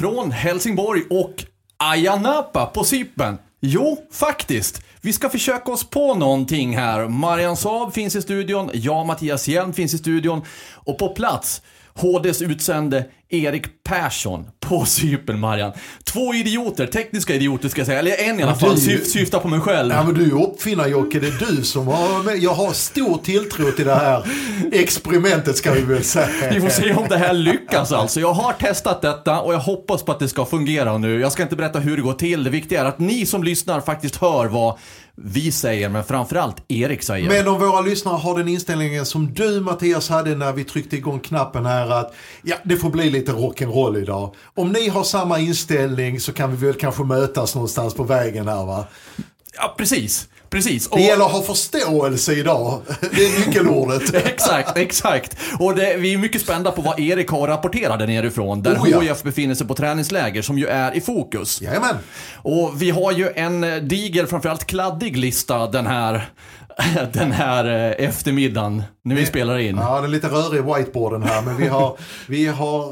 Från Helsingborg och Ayia Napa på Cypern. Jo, faktiskt. Vi ska försöka oss på någonting här. Marian Saab finns i studion, jag, Mattias Hjelm, finns i studion. Och på plats, HDs utsände Erik Persson på Cypern, Marian. Två idioter, tekniska idioter ska jag säga. Eller en i alla fall, du- syf, syftar på mig själv. Ja men du är uppfinnare Jocke, det är du som har med. Jag har stor tilltro till det här experimentet ska vi väl säga. Vi får se om det här lyckas alltså. Jag har testat detta och jag hoppas på att det ska fungera nu. Jag ska inte berätta hur det går till. Det viktiga är att ni som lyssnar faktiskt hör vad vi säger, men framförallt Erik säger. Men om våra lyssnare har den inställningen som du Mattias hade när vi tryckte igång knappen här att ja, det får bli lite rock'n'roll idag. Om ni har samma inställning så kan vi väl kanske mötas någonstans på vägen här va. Ja, precis. Precis. Och- Det gäller att ha förståelse idag. Det är nyckelordet. Exakt, exakt. Och det, vi är mycket spända på vad Erik har rapporterat där nerifrån. Där Oh ja. HIF befinner sig på träningsläger, som ju är i fokus. Jajamän. Och vi har ju en diger, framförallt kladdig lista den här, den här eh, eftermiddagen när vi spelar in. Ja, den är lite rörig whiteboarden här men vi har, vi har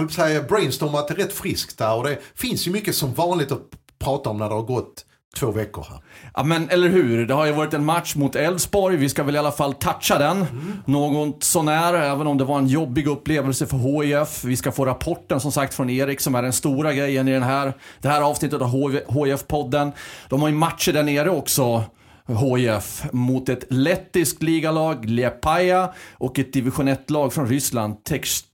eh, säga, brainstormat det rätt friskt där och det finns ju mycket som vanligt att prata om när det har gått två veckor här. Ja men eller hur, det har ju varit en match mot Elfsborg, vi ska väl i alla fall toucha den. Något sånär, även om det var en jobbig upplevelse för HIF. Vi ska få rapporten som sagt från Erik som är den stora grejen i den här, det här avsnittet av HIF-podden. De har ju matcher där nere också. HIF mot ett lettiskt ligalag, Liepaja, och ett division 1-lag från Ryssland, Tex,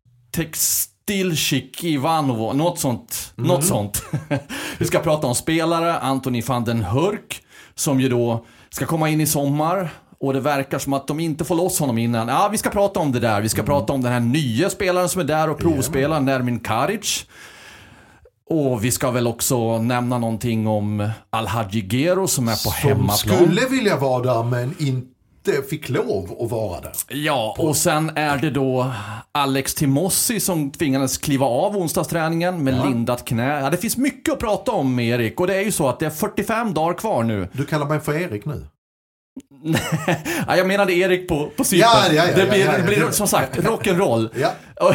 Textilchik Ivanovo, något sånt. Något sånt. Vi ska prata om spelare, Antoni van den Hurk, som ju då ska komma in i sommar. Och det verkar som att de inte får loss honom innan. Ja, vi ska prata om det där. Vi ska prata om den här nya spelaren som är där och provspelar, Nermin Karic. Och vi ska väl också nämna någonting om Al-Hadji Gero som är på Som hemmaplan. skulle vilja vara där men inte fick lov att vara där. Ja, och sen är det då Alex Timossi som tvingades kliva av onsdagsträningen med lindat knä. Ja, det finns mycket att prata om Erik och det är ju så att det är 45 dagar kvar nu. Du kallar mig för Erik nu. ja, jag menade Erik på, på Cypern. Ja, ja, ja, det blir, ja, ja, det blir ja. som sagt rock'n'roll. Ja. Och,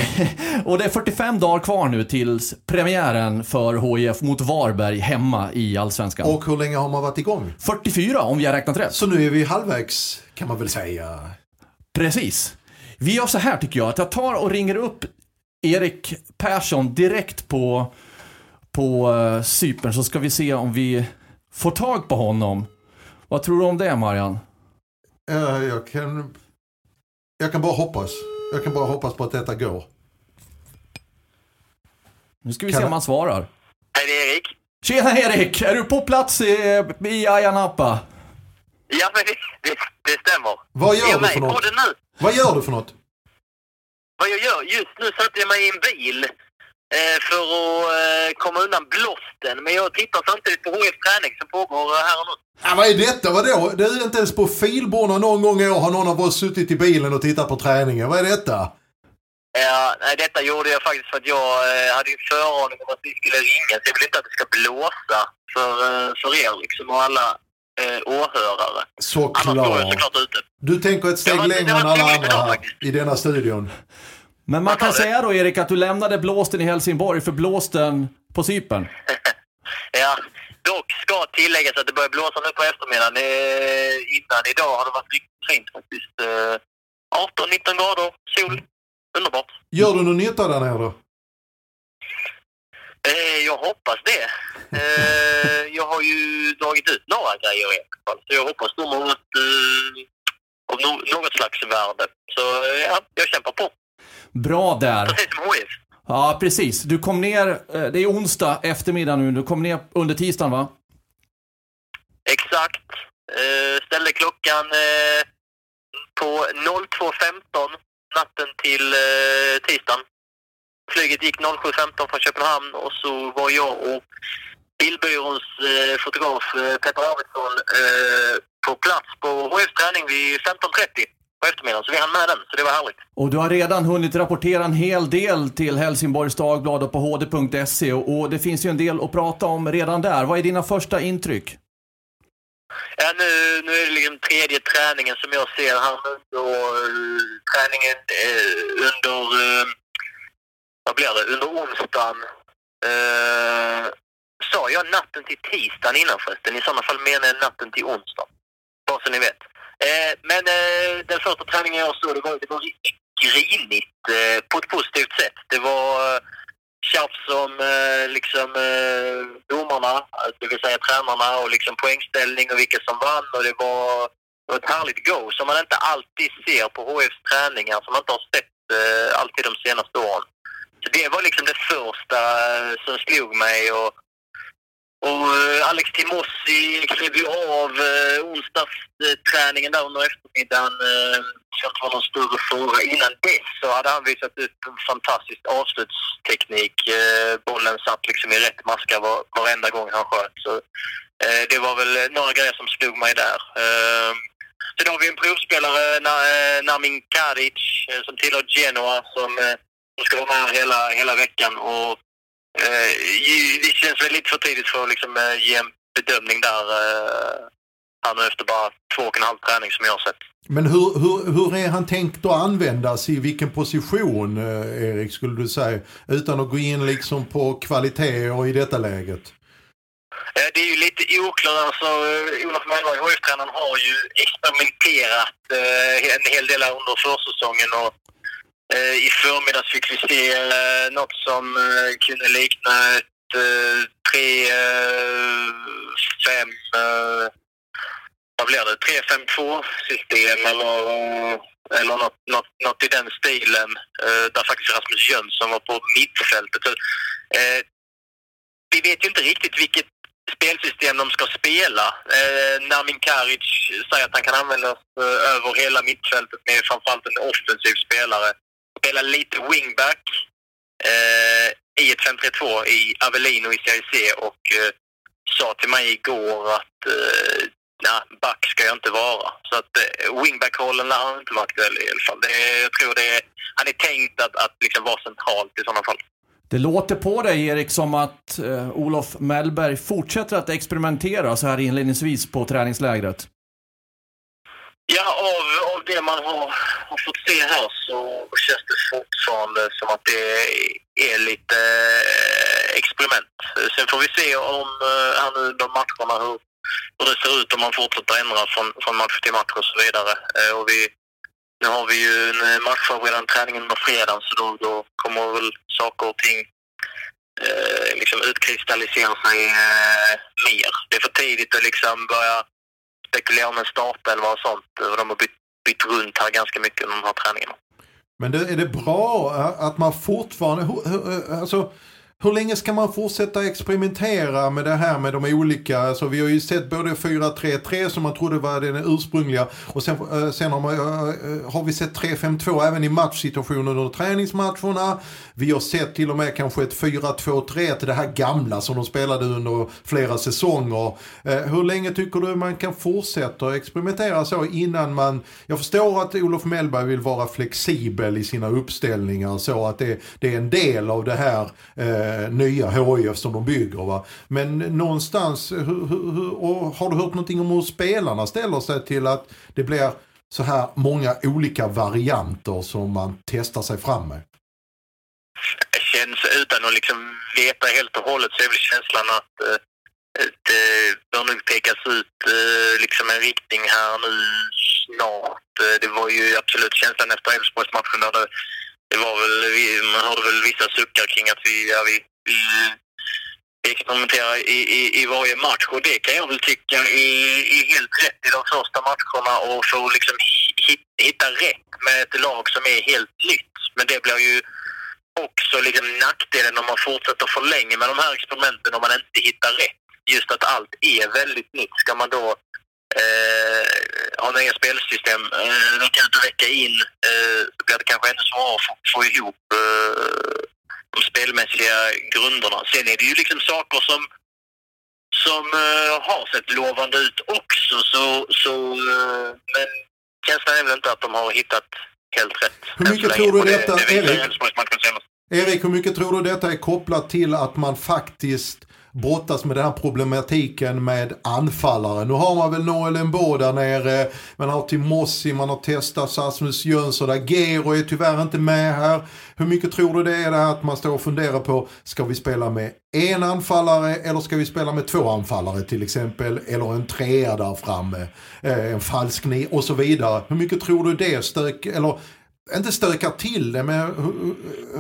och det är 45 dagar kvar nu tills premiären för HIF mot Varberg hemma i Allsvenskan. Och hur länge har man varit igång? 44 om vi har räknat rätt. Så nu är vi halvvägs kan man väl säga. Precis. Vi gör så här tycker jag, att jag tar och ringer upp Erik Persson direkt på, på uh, Cypern så ska vi se om vi får tag på honom. Vad tror du om det Marian? Eh, jag kan... Jag kan bara hoppas. Jag kan bara hoppas på att detta går. Nu ska vi Kan se om han svarar. Hej, det är Erik. Tjena Erik! Är du på plats i, i Ayia Napa? Ja, men det, det, det stämmer. Vad gör du för något? det nu. Vad gör du för något? Vad jag gör? Just nu satte jag mig i en bil eh, för att eh, komma undan blåsten. Men jag tittar samtidigt på HF träning som pågår här och nu. Ja, vad är detta? Vadå? Det är inte ens på filborna någon gång i år har någon av oss suttit i bilen och tittat på träningen. Vad är detta? Ja, nej, detta gjorde jag faktiskt för att jag eh, hade ju föraning om att vi skulle ringa. Så jag vill inte att det ska blåsa för, för er liksom och alla eh, åhörare. Annars går jag Såklart. såklart ute. Du tänker ett steg var- längre än alla andra faktiskt. i denna studion. Men man kan säga då Erik att du lämnade blåsten i Helsingborg för blåsten på Cypern. Ja, dock ska tilläggas att det börjar blåsa nu på eftermiddagen. Eh, innan idag har det varit riktigt fint faktiskt. Eh, 18-19 grader, sol. Underbart. Gör du någon nytta där nere då? Eh, jag hoppas det. Eh, jag har ju dragit ut några grejer i alla fall. Så jag hoppas de har varit, eh, något slags värde. Så ja, jag kämpar på. Bra där. Precis som HIF. Ja, precis. Du kom ner, det är onsdag eftermiddag nu, du kom ner under tisdagen va? Exakt. Ställde klockan på 02.15 natten till tisdagen. Flyget gick 07.15 från Köpenhamn och så var jag och Bildbyråns eh, fotograf eh, Petter Arvidsson eh, på plats på HFs träning vid 15.30 på eftermiddagen, så vi hann med den, så det var härligt. Och du har redan hunnit rapportera en hel del till Helsingborgs Dagblad och på hd.se och, och det finns ju en del att prata om redan där. Vad är dina första intryck? Ja, nu, nu är det liksom tredje träningen som jag ser här nu. Och, uh, träningen uh, under, uh, vad blir det, under onsdagen. Uh, sa jag natten till tisdagen innan förresten? I sådana fall menar jag natten till onsdag. Bara så ni vet. Eh, men eh, den första träningen jag såg, det var, det var grinigt eh, på ett positivt sätt. Det var eh, tjafs om eh, liksom eh, domarna, det vill säga tränarna och liksom poängställning och vilka som vann och det var, det var ett härligt go som man inte alltid ser på HFs träningar, som man inte har sett eh, alltid de senaste åren. Det var liksom det första eh, som slog mig och och eh, Alex Timossi klev ju av eh, onsdagsträningen där under eftermiddagen. Eh, det inte någon större fara. Innan dess så hade han visat upp en fantastisk avslutsteknik. Bollen satt liksom i rätt maska var, varenda gång han sköt. Så, det var väl några grejer som slog mig där. Ehm, sen har vi en provspelare, Namin Karic, som tillhör Genoa, som, eh, som ska vara med hela, hela veckan. Och Eh, det känns väl lite för tidigt för att liksom, eh, ge en bedömning där eh, här nu efter bara två och en halv träning som jag har sett. Men hur, hur, hur är han tänkt att användas? I vilken position, Erik, skulle du säga? Utan att gå in liksom på kvaliteter i detta läget. Det är ju lite oklart. Alltså, Olof Mellberg, HF-tränaren, har ju experimenterat en hel del under försäsongen och Eh, Eh, I förmiddags fick vi se eh, något som eh, kunde likna ett eh, tre, eh, fem, vad blir det, 3-5-2 system eller, eller något, något, något i den stilen. Där faktiskt Rasmus Jönsson var på mittfältet. Vi vet ju inte riktigt vilket spelsystem de ska spela. Eh, Namin Karic säger att han kan användas eh, över hela mittfältet med framförallt en offensiv spelare Spelar lite wingback eh, i ett 5-3-2 i Avellino i CIC och eh, sa till mig igår att eh, nej, back ska jag inte vara. Så att eh, wingback-rollen lär han inte vara aktuell i alla fall. Det, jag tror det är, han är tänkt att, att liksom vara centralt i sådana fall. Det låter på dig Erik som att eh, Olof Mellberg fortsätter att experimentera så här inledningsvis på träningslägret. Ja, av, av det man har, har fått se här så känns det fortfarande som att det är lite eh, experiment. Sen får vi se om eh, här nu de matcherna hur, hur det ser ut om man fortsätter ändra från, från match till match och så vidare. Eh, och vi, nu har vi ju en matchförberedande träning under fredagen så då, då kommer väl saker och ting eh, liksom utkristallisera sig eh, mer. Det är för tidigt att liksom börja spekulera om en startelva och sånt. De har bytt, bytt runt här ganska mycket under de här träningarna. Men det, är det bra att man fortfarande, eh, alltså hur länge ska man fortsätta experimentera med det här med de olika, alltså vi har ju sett både 4-3-3 som man trodde var den ursprungliga och sen, eh, sen har, man, eh, har vi sett 3-5-2 även i matchsituationer under träningsmatcherna. Vi har sett till och med kanske ett 4-2-3, det här gamla som de spelade under flera säsonger. Eh, hur länge tycker du man kan fortsätta experimentera så innan man, jag förstår att Olof Mellberg vill vara flexibel i sina uppställningar så att det, det är en del av det här eh, nya HIF som de bygger. Va? Men någonstans, hur, hur, och har du hört någonting om hur spelarna ställer sig till att det blir så här många olika varianter som man testar sig fram med? Känns, utan att liksom veta helt och hållet så är väl känslan att eh, eh, det bör nog pekas ut eh, liksom en riktning här nu snart. Det var ju absolut känslan efter Elfsborgsmatchen där det det var väl, man hörde väl vissa suckar kring att vi, ja, vi, vi experimenterar i, i, i varje match och det kan jag väl tycka är, är helt rätt i de första matcherna och få liksom hitta rätt med ett lag som är helt nytt. Men det blir ju också liksom nackdelen om man fortsätter för länge med de här experimenten om man inte hittar rätt. Just att allt är väldigt nytt. Ska man då eh, ha nya spelsystem eh, vecka ut och vecka in eh, blir det kanske ännu svårare att få, få ihop eh, de spelmässiga grunderna. Sen är det ju liksom saker som som uh, har sett lovande ut också. Så, så, uh, men känslan är väl inte att de har hittat helt rätt. Hur mycket tror du detta, det, det Erik? Erik, hur mycket tror du detta är kopplat till att man faktiskt brottas med den här problematiken med anfallare. Nu har man väl Noel Embo där nere, man har Timossi, man har testat Rasmus Jönsson, där Gero är tyvärr inte med här. Hur mycket tror du det är det här att man står och funderar på, ska vi spela med en anfallare eller ska vi spela med två anfallare till exempel, eller en trea där framme, eh, en falsk ni och så vidare. Hur mycket tror du det stök, eller inte stökar till det, men hur,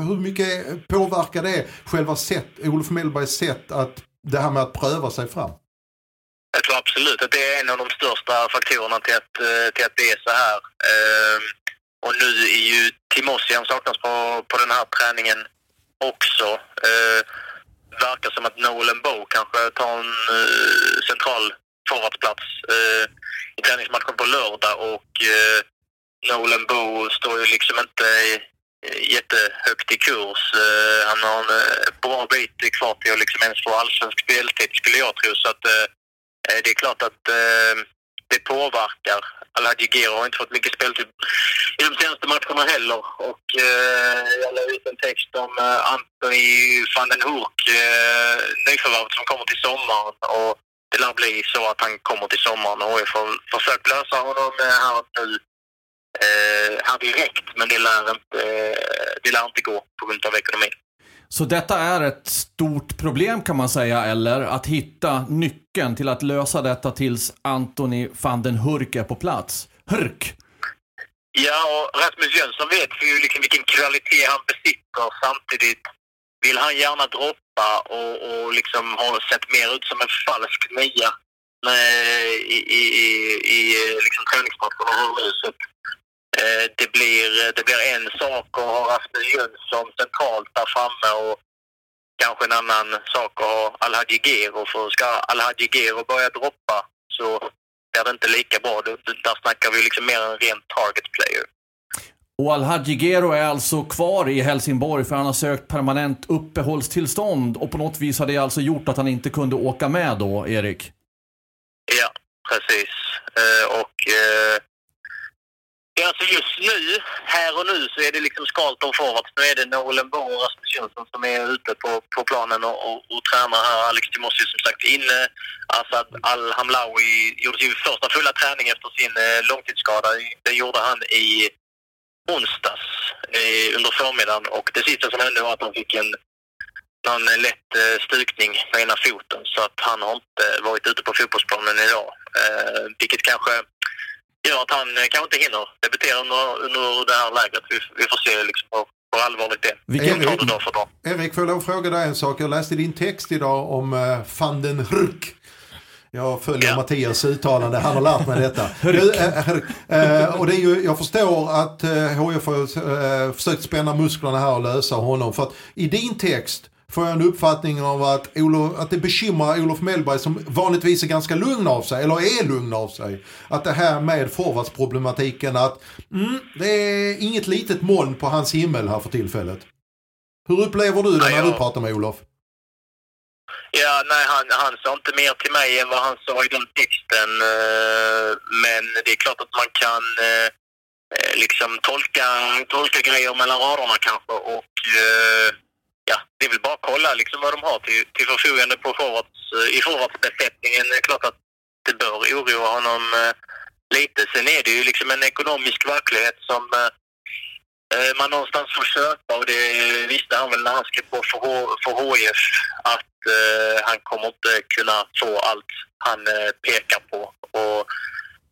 hur mycket påverkar det själva sätt, Olof Mellbergs sätt att det här med att pröva sig fram? Jag tror absolut att det är en av de största faktorerna till att, eh, till att det är så här. Ehm, och nu är ju Timossian saknas på, på den här träningen också. Ehm, verkar som att Nolan Bow kanske tar en uh, central forwardsplats uh, i träningsmatchen på lördag och uh, Nolan Bo står ju liksom inte jättehögt i kurs. Eh, han har en eh, bra bit kvar till att liksom ens få allsvensk speltid skulle jag tro. Så att, eh, det är klart att det påverkar. Alhaji Gero har inte fått mycket speltid i de senaste matcherna heller. Och jag la ut en text om Anthony van den Hoek, nyförvärvet som kommer till sommaren. Och det lär bli så att han kommer till sommaren och jag får försökt lösa honom här nu eh, hade räckt, men det lär, inte, det lär inte gå på grund av ekonomin. Så detta är ett stort problem kan man säga, eller? Att hitta nyckeln till att lösa detta tills Anthony van den Hurk är på plats. Hurk! Ja, och Rasmus Jönsson vet ju liksom vilken kvalitet han besitter. Samtidigt vill han gärna droppa och, och liksom ha sett mer ut som en falsk nia i, i, i, i liksom träningsmatcherna. Eh, det blir, det blir en sak att ha Rasmus Jönsson centralt där framme och kanske en annan sak att ha Alhaji Gero. För ska Alhaji Gero börja droppa så är det inte lika bra. Där snackar vi liksom mer en ren target player. Och Alhaji Gero är alltså kvar i Helsingborg för han har sökt permanent uppehållstillstånd och på något vis har det alltså gjort att han inte kunde åka med då, Erik? Ja, precis. Eh, och eh, Ja, alltså just nu, här och nu, så är det liksom Skarlton forwards. Nu är det Nolan Bo och Rasmus Jönsson som är ute på, på planen och, och, och tränar här. Alex Timossi som sagt inne. Asad Al-Hamlawi gjorde sin första fulla träning efter sin eh, långtidsskada. Det gjorde han i onsdags eh, under förmiddagen och det sista som hände var att han fick en någon eh, lätt eh, stukning på ena foten så att han har inte varit ute på fotbollsplanen idag. Eh, vilket kanske gör att han eh, kanske inte hinner debutera under, under det här lägret. Vi, vi får se liksom hur, allvarligt det är. Vilken, Erik, dag för dag. Erik, får jag fråga dig en sak? Jag läste din text idag om uh, van den Hurk. Jag följer ja. Mattias uttalande, han har lärt mig detta. nu, äh, äh, och det är ju, jag förstår att äh, HF har försökt spänna musklerna här och lösa honom. För att i din text får jag en uppfattning av att, Olof, att det bekymrar Olof Mellberg som vanligtvis är ganska lugn av sig, eller är lugn av sig. Att det här med forwardsproblematiken att mm, det är inget litet moln på hans himmel här för tillfället. Hur upplever du det när du pratar med Olof? Ja, nej, han, han sa inte mer till mig än vad han sa i den texten. Eh, men det är klart att man kan eh, eh, liksom tolka, tolka grejer mellan raderna kanske och ja, det är väl bara att kolla liksom vad de har till, till förfogande på forwards, eh, i forwardsbesättningen. Det är klart att det bör oroa honom eh, lite. Sen är det ju liksom en ekonomisk verklighet som eh, eh man någonstans får köpa och det visste han väl när han skrev på för, H, för HIF att eh, han kommer inte kunna få allt han eh, pekar på. Och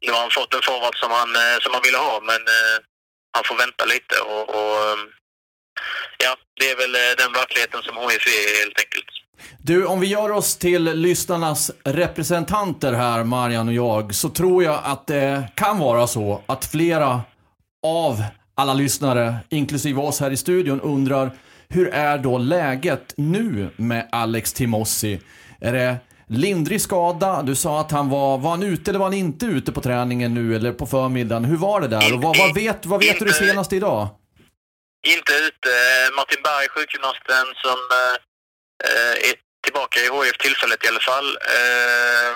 nu har han fått en forward som han, eh, som han ville ha men eh, han får vänta lite och, och ja, det är väl eh, den verkligheten som HIF är helt enkelt. Du, om vi gör oss till lyssnarnas representanter här, Marian och jag, så tror jag att det kan vara så att flera av alla lyssnare, inklusive oss här i studion, undrar hur är då läget nu med Alex Timossi? Är det lindrig skada? Du sa att han var, var han ute eller var han inte ute på träningen nu eller på förmiddagen? Hur var det där? Och vad, vad vet, vad vet du det senaste idag? Inte ute. Martin Berg, sjukgymnasten som eh, är tillbaka i HIF tillfället i alla fall. Eh,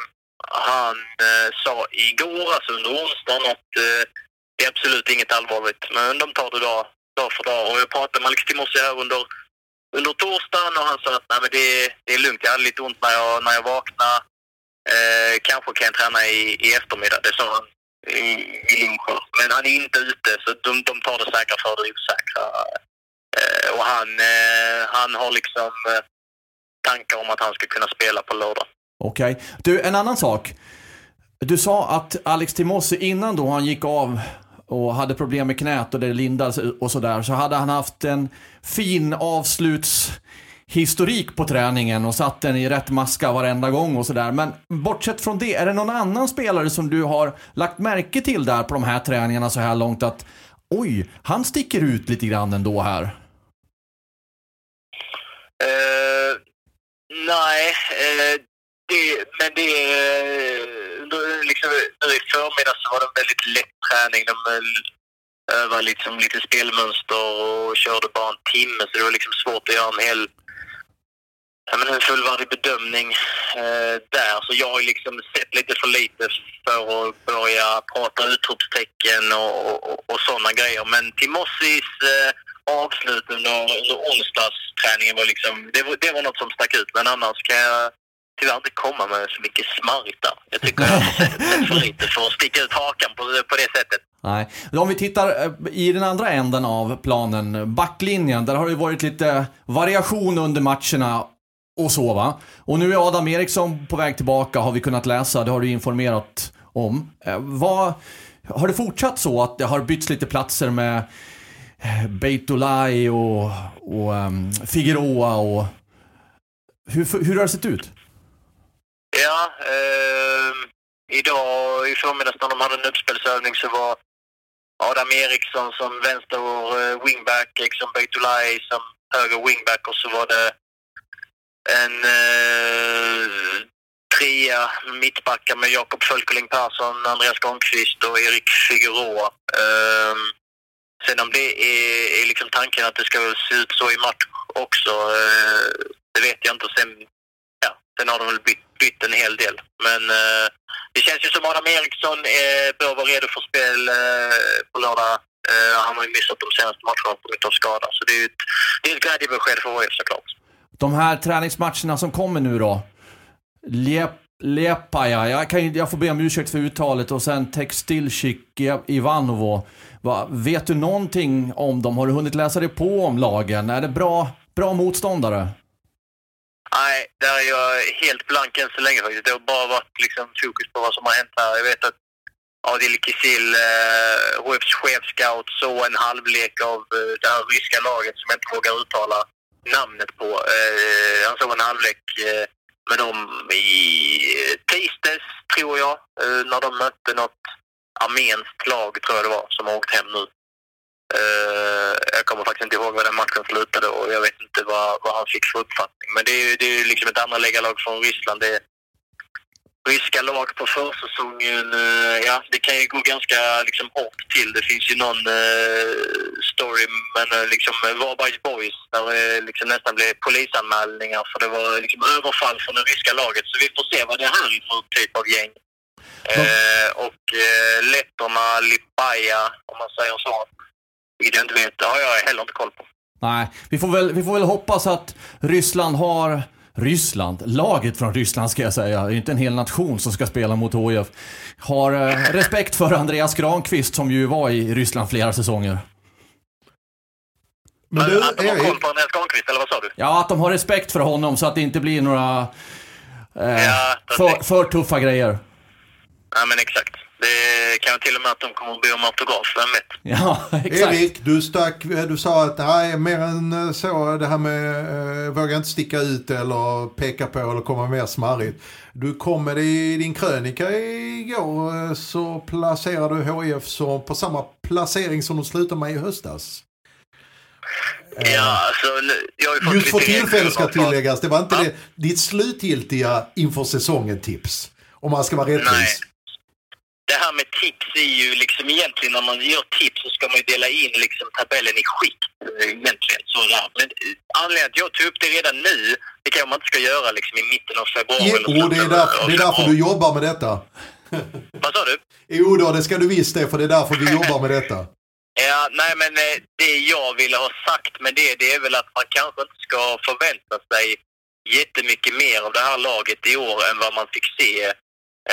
han eh, sa igår, alltså under onsdagen, att eh, det är absolut inget allvarligt. Men de tar det dag, dag för dag. Och jag pratade med Alex Timossi här under, under torsdagen och han sa att Nej, men det, det är lugnt. Jag hade lite ont när jag, när jag vaknade. Eh, kanske kan jag träna i, i eftermiddag. Det sa han i, i lunchen. Men han är inte ute så de, de tar det säkra för det osäkra. Eh, och han, eh, han har liksom eh, tankar om att han ska kunna spela på lördag. Okej. Okay. Du, en annan sak. Du sa att Alex Timossi innan då han gick av och hade problem med knät och det lindades och sådär, så hade han haft en fin avsluts historik på träningen och satt den i rätt maska varenda gång och sådär. Men bortsett från det, är det någon annan spelare som du har lagt märke till där på de här träningarna så här långt att oj, han sticker ut lite grann ändå här? Uh, nej, uh, det, men det liksom, nu i förmiddags så var det en väldigt lätt träning. De eh, övade liksom lite spelmönster och körde bara en timme så det var liksom svårt att göra en hel ja, men en fullvärdig bedömning eh, där. Så jag har liksom sett lite för lite för att börja prata utropstecken och, och, och sådana grejer. Men Timossis eh, avslut under, under onsdagsträningen var liksom, det var, det var något som stack ut. Men annars kan jag tyvärr inte komma med så mycket smarrigt där. Jag tycker jag har sett för lite för att sticka ut hakan på, på det sättet. Nej. Om vi tittar eh, i den andra änden av planen, backlinjen, där har det varit lite variation under matcherna och så va. Och nu är Adam Eriksson på väg tillbaka har vi kunnat läsa, det har du informerat om. Eh, vad, har det fortsatt så att det har bytts lite platser med eh, Beitolai och, och um, Figueroa och hur, hur har det sett ut? Ja, eh, idag i förmiddags när de hade en uppspelsövning så var Adam Eriksson som vänster eh, wingback, liksom Beitolai som höger wingback och så var det en eh, trea mittbackar med Jakob Fölkeling Persson, Andreas Granqvist och Erik Figueroa. Eh, sen om det är, är liksom tanken att det ska se ut så i match också, eh, det vet jag inte. Sen, ja, sen har de väl bytt bytt en hel del. Men eh, det känns ju som Adam Eriksson eh, bör vara redo för spel eh, på lördag. Eh, han har ju missat de senaste matcherna på grund av skada. Så det är ju ett, det är ett glädjebesked för HIF såklart. De här träningsmatcherna som kommer nu då. Lep Lepaja, jag, kan, jag får be om ursäkt för uttalet och sen Textilchik Ivanovo. Va, vet du någonting om dem? Har du hunnit läsa dig på om lagen? Är det bra, bra motståndare? Nej, där är jag helt blank än så länge faktiskt. Det har bara varit liksom fokus på vad som har hänt här. Jag vet att Adil Kisil, eh, HFs chefscout, såg en halvlek av eh, det här ryska laget som jag inte vågar uttala namnet på. Eh, han såg en halvlek eh, med dem i eh, tisdags, tror jag, eh, när de mötte något armenskt lag, tror jag det var, som har åkt hem nu. Eh, jag kommer faktiskt inte ihåg vad den matchen slutade och jag vet inte vad, vad han fick för uppfattning. Men det är ju det är liksom ett andra läggarlag från Ryssland. Det är ryska lag på försäsongen. Uh, ja, det kan ju gå ganska liksom, hårt till. Det finns ju någon uh, story men liksom Varbergs Boys där det liksom nästan blev polisanmälningar för det var liksom överfall från det ryska laget. Så vi får se vad det här är för typ av gäng. Mm. och letterna Lipaja, om man säger så vilket jag inte vet. Det har jag heller inte koll på. Nej, vi får väl, vi får väl hoppas att Ryssland har Ryssland, laget från Ryssland ska jag säga, det är inte en hel nation som ska spela mot HIF, har eh, respekt för Andreas Granqvist som ju var i Ryssland flera säsonger. Men du, att de har koll på Andreas Granqvist, eller vad sa du? Ja, att de har respekt för honom så att det inte blir några eh, ja, för, för, tuffa grejer. Ja, men exakt. Det kan till och med att de kommer att be om autograf, vem vet? Ja, exakt. Erik, du, stack, du sa att nej, mer än så, det här med eh, våga inte sticka ut eller peka på eller komma mer smarrigt. Du kom med det i din krönika igår eh, så placerade du HIF så på samma placering som de slutade med i höstas. Ja, alltså, jag har Just för tillfället ska tilläggas, det var inte ja. det, ditt slutgiltiga inför säsongen tips. Om man ska vara rättvis. Nej det här med tips är ju liksom egentligen när man gör tips så ska man ju dela in liksom tabellen i skikt eh, egentligen. Så. Men eh, anledningen att jag tog upp det redan nu, det kanske man inte ska göra liksom i mitten av februari. Jo, eller det, är därför, det är därför du jobbar med detta. Vad sa du? Jo då, det ska du visst det, för det är därför vi jobbar med detta. Ja, nej men eh, det jag ville ha sagt med det, det är väl att man kanske inte ska förvänta sig jättemycket mer av det här laget i år än vad man fick se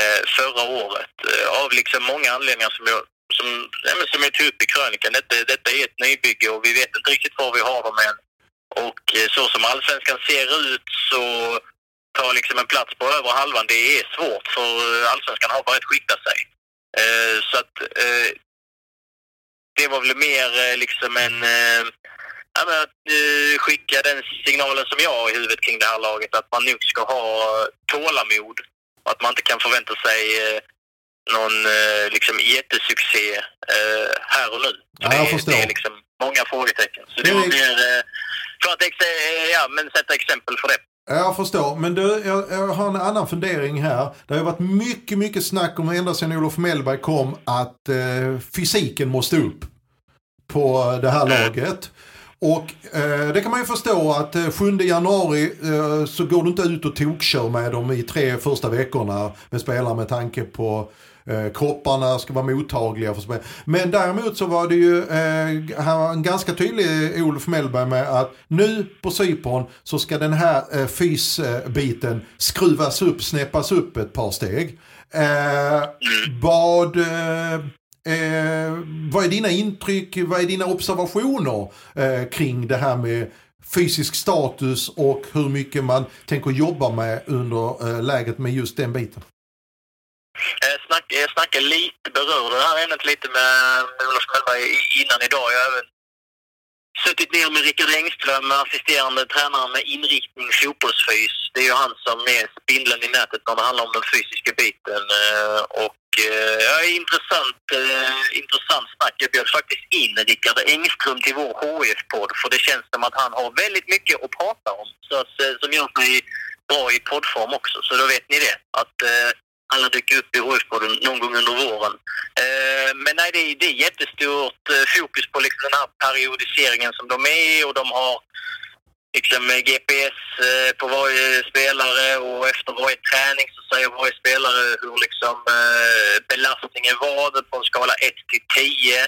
Eh, förra året. Eh, av liksom många anledningar som jag, som, ja, som jag tog upp i krönikan. Detta, detta är ett nybygge och vi vet inte riktigt var vi har dem än. Och eh, så som allsvenskan ser ut så tar liksom en plats på över halvan, det är svårt för allsvenskan har börjat skikta sig. Eh, så att eh, det var väl mer liksom en Ja, men att skicka den signalen som jag har i huvudet kring det här laget, att man nog ska ha tålamod att man inte kan förvänta sig eh, någon eh, liksom, jättesuccé eh, här och nu. Ja, jag det, förstår. det är liksom många frågetecken. Så det var mer för att ja, men sätta exempel för det. Jag förstår, men du, jag, jag, har en annan fundering här. Det har varit mycket, mycket snack om ända sedan Olof Mellberg kom att eh, fysiken måste upp på det här laget. Och eh, det kan man ju förstå att eh, 7 januari eh, så går du inte ut och tokkör med dem i tre första veckorna med spelare med tanke på eh, kropparna ska vara mottagliga för spel. Men däremot så var det ju eh, han var ganska tydlig Olof Mellberg med att nu på Cypern så ska den här eh, fysbiten skruvas upp, snäppas upp ett par steg. Eh, vad eh, Eh, vad är dina intryck, vad är dina observationer eh, kring det här med fysisk status och hur mycket man tänker jobba med under eh, läget med just den biten? Eh, jag eh, snackade, jag snackade lite, berörde det här ämnet lite med med Olof Mellberg innan idag. Jag har även suttit ner med Rickard Engström, assisterande tränare med inriktning fotbollsfys. Det är ju han som är spindeln i nätet när det handlar om den fysiska biten. Eh, och eh, ja, intressant, eh, intressant snack. Jag bjöd faktiskt in Rickard Engström till vår HF-podd för det känns som att han har väldigt mycket att prata om så att, som gör sig bra i poddform också. Så då vet ni det. Att alla dyker upp i HF-podden någon gång under våren. Eh, men nej, det är, det är jättestort eh, fokus på liksom den här periodiseringen som de är i och de har liksom eh, GPS på varje spelare och efter varje träning så säger varje spelare hur liksom belastningen var på en skala 1 till 10.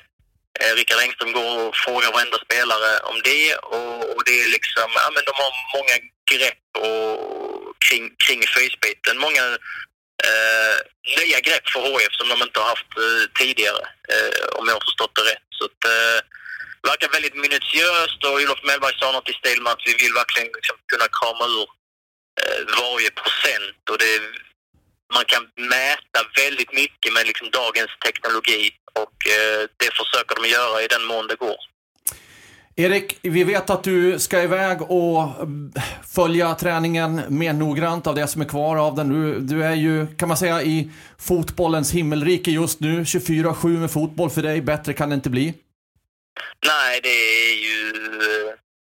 Rickard Engström går och frågar varenda spelare om det och, och det är liksom, ja men de har många grepp och, kring, kring fysbiten. Många eh, nya grepp för HF som de inte har haft eh, tidigare, eh, om jag har förstått det rätt. Så att, eh, verkar väldigt minutiöst och Olof Mellberg sa något i stil med att vi vill verkligen liksom kunna krama ur eh, varje procent och det, man kan mäta väldigt mycket med liksom dagens teknologi och eh, det försöker de göra i den mån det går. Erik, vi vet att du ska iväg och följa träningen mer noggrant av det som är kvar av den. Du, du är ju, kan man säga, i fotbollens himmelrike just nu. 24-7 med fotboll för dig, bättre kan det inte bli. Nej, det är ju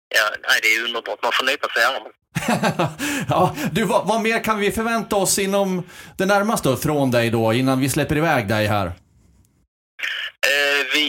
ja, nej, det är underbart. Man får nypa sig i armen. ja, du, vad, vad, mer kan vi förvänta oss inom det närmaste från dig då, innan vi släpper iväg dig här? Eh, vi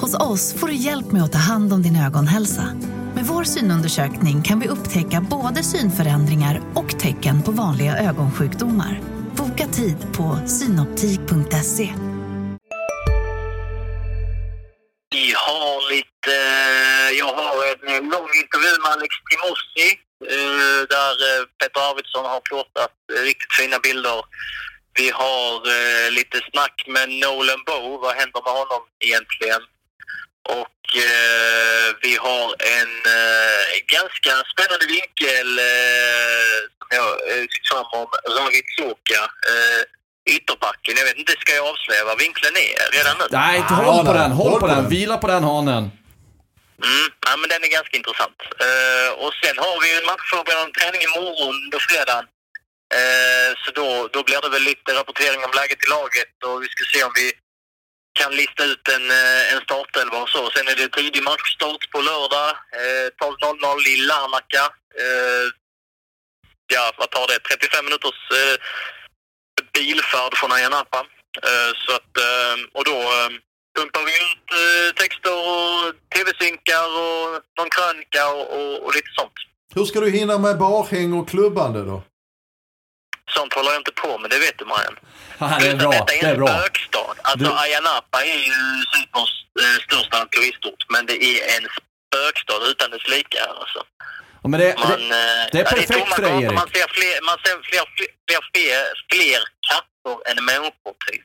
Hos oss får du hjälp med att ta hand om din ögonhälsa. Med vår synundersökning kan vi upptäcka både synförändringar och tecken på vanliga ögonsjukdomar. Boka tid på synoptik.se. Vi har lite... Eh, jag har en lång intervju med Alex Timossi eh, där eh, Peter Arvidsson har plåtat riktigt fina bilder. Vi har lite snack med Nolan Bow. Vad händer med honom egentligen? Och eh, vi har en eh, ganska spännande vinkel eh, som jag eh, fick fram om Ravid Soka. Eh, ytterbacken. Jag vet inte, ska jag avslöja vad vinkeln är redan nu? Nej, håll på den, håll på den. Vila på den hanen. Mm, ja, men den är ganska intressant. Uh, och sen har vi en matchförberedande träning imorgon på fredagen. Så då, då blir det väl lite rapportering om läget i laget och vi ska se om vi kan lista ut en, eh, en startelva och så. Sen är det tidig matchstart på lördag. eh, 12.00 i Larnaca. Eh, ja, vad tar det? 35 minuters eh, bilfärd från Ayia Napa. Eh, så att, eh, och då pumpar vi ut eh, texter och tv-synkar och någon krönika och, och, och, lite sånt. Hur ska du hinna med barhäng och klubbande då? Sånt håller jag inte på med, det vet du Marian. Ja, det är bra. Detta är, det är en spökstad. Alltså du... Ayia Napa är ju Cyperns eh, största turistort, men det är en spökstad utan dess like alltså. Ja, men det, man, det, eh, det är perfekt för dig Erik. Man ser fler, man ser fler, fler, fler, fler, katter än människor typ.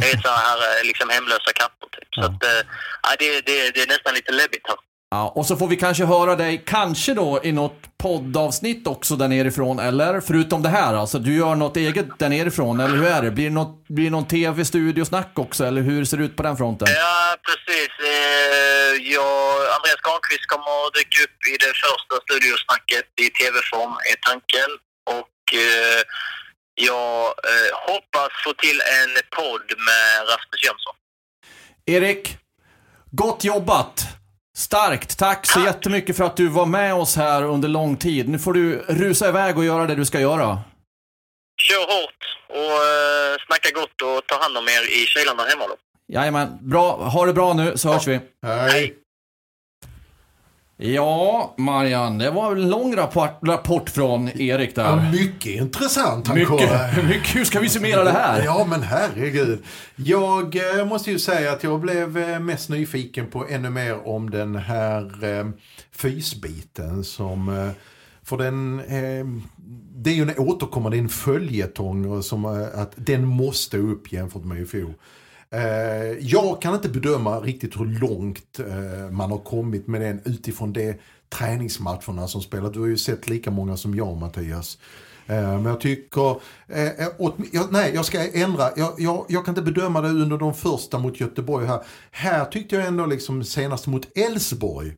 Det är så här eh, liksom hemlösa katter typ. Så att, äh, det, det, det är nästan lite läbbigt här. Ja, och så får vi kanske höra dig, kanske då i något poddavsnitt också där nerifrån, eller? Förutom det här, alltså du gör något eget där nerifrån, eller hur är det? Blir det, något, blir det någon tv-studiosnack också, eller hur ser det ut på den fronten? Ja, precis. Eh, jag, Andreas Granqvist kommer att dyka upp i det första studiosnacket i tv-form, är tanken. Och eh, jag eh, hoppas få till en podd med Rasmus Jönsson. Erik, gott jobbat! Starkt! Tack så Tack. jättemycket för att du var med oss här under lång tid. Nu får du rusa iväg och göra det du ska göra. Kör hårt och eh, snacka gott och ta hand om er i kylan där hemma då. Jajamän, bra. Ha det bra nu så hörs vi. Hej. Ja, Marianne, det var en lång rapport, rapport från Erik där. Ja, mycket intressant. mycket, mycket, hur ska vi summera det här? Ja, men herregud. Jag eh, måste ju säga att jag blev eh, mest nyfiken på ännu mer om den här eh, fysbiten som eh, för den, eh, det är ju en återkommande en följetong som eh, att den måste upp jämfört med i fjol. Eh, jag kan inte bedöma riktigt hur långt eh, man har kommit med den utifrån de träningsmatcherna som spelar. Du har ju sett lika många som jag Mattias. Eh, men jag tycker, eh, nej jag ska ändra, jag, jag, jag, kan inte bedöma det under de första mot Göteborg här. Här tyckte jag ändå liksom senast mot Elfsborg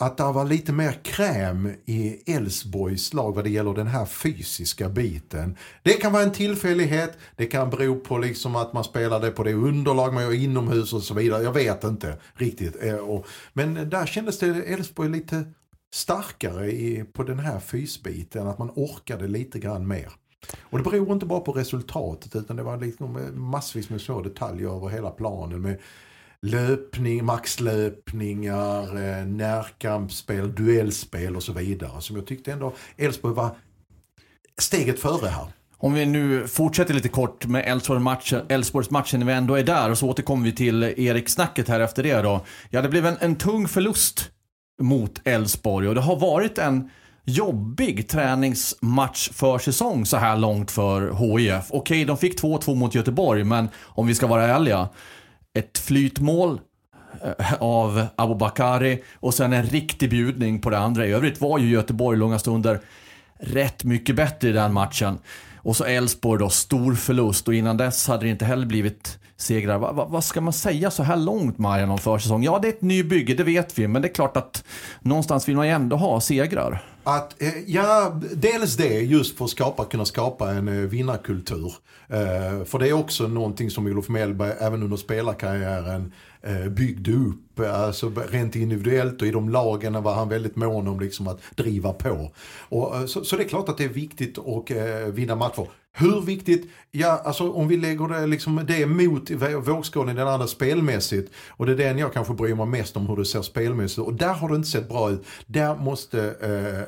att det var lite mer kräm i Elfsborgs lag vad det gäller den här fysiska biten. Det kan vara en tillfällighet, det kan bero på liksom att man spelade på det underlag man gör inomhus och så vidare. Jag vet inte riktigt. Eh, Men där kändes det Elfsborg lite starkare i, på den här fysbiten, att man orkade lite grann mer. Och det beror inte bara på resultatet utan det var liksom massvis med små detaljer över hela planen med löpning, maxlöpningar, eh, närkampsspel, duellspel och så vidare. Som jag tyckte ändå Elfsborg var steget före här. Om vi nu fortsätter lite kort med Elfsborgs-matchen när vi ändå är där och så återkommer vi till Erik-snacket här efter det då. Ja, det blev en, en tung förlust mot Elfsborg och det har varit en jobbig träningsmatch för säsong så här långt för HIF. Okej, de fick 2-2 mot Göteborg, men om vi ska vara ärliga ett flytmål eh, av Abubakari och sen en riktig bjudning på det andra. I övrigt var ju Göteborg långa stunder rätt mycket bättre i den matchen. Och så Elfsborg då, stor förlust och innan dess hade det inte heller blivit segrar. Va, va, vad ska man säga så här långt Marian om försäsong? Ja, det är ett nybygge, det vet vi, men det är klart att någonstans vill man ju ändå ha segrar. Att, eh, ja, dels det, just för att skapa, kunna skapa en eh, vinnarkultur. Eh, för det är också någonting som Olof Mellberg, även under spelarkarriären, eh, byggde upp. Alltså rent individuellt och i de lagen var han väldigt mån om liksom att driva på. Och, eh, så, så det är klart att det är viktigt att eh, vinna matcher. Hur viktigt? Ja, alltså om vi lägger det, liksom, det mot vågskålen den andra spelmässigt. Och det är den jag kanske bryr mig mest om hur det ser spelmässigt Och där har det inte sett bra ut. Där måste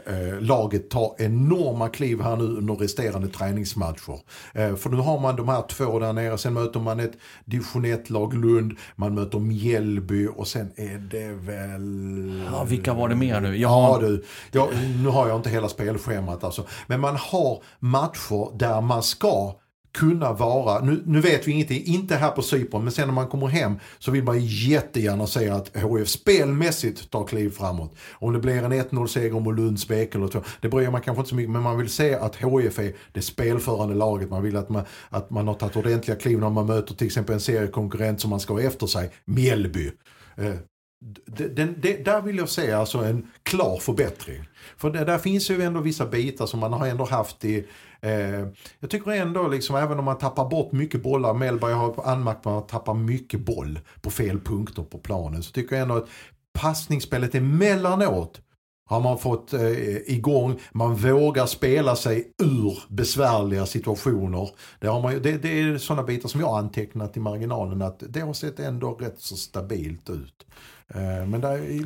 eh, laget ta enorma kliv här nu under resterande träningsmatcher. Eh, för nu har man de här två där nere, sen möter man ett division 1-lag Lund, man möter Mjällby och sen är det väl... Ja, vilka var det mer nu? Jag Ja du, jag, nu har jag inte hela spelschemat alltså. Men man har matcher där man man ska kunna vara, nu, nu vet vi ingenting, inte här på Cypern, men sen när man kommer hem så vill man jättegärna se att HF spelmässigt tar kliv framåt. Om det blir en 1-0 seger mot Lunds BK eller två, det bryr man kanske inte så mycket, men man vill se att HF är det spelförande laget. Man vill att man, att man har tagit ordentliga kliv när man möter till exempel en seriekonkurrent som man ska ha efter sig, Mjällby. Eh, den, den, där vill jag se alltså en klar förbättring. För det, där finns ju ändå vissa bitar som man har ändå haft i Eh, jag tycker ändå, liksom, även om man tappar bort mycket bollar, Mellberg har anmärkt på att tappa mycket boll på fel punkter på planen, så tycker jag ändå att passningsspelet emellanåt har man fått eh, igång, man vågar spela sig ur besvärliga situationer. Det, har man, det, det är sådana bitar som jag antecknat i marginalen att det har sett ändå rätt så stabilt ut. Eh, men där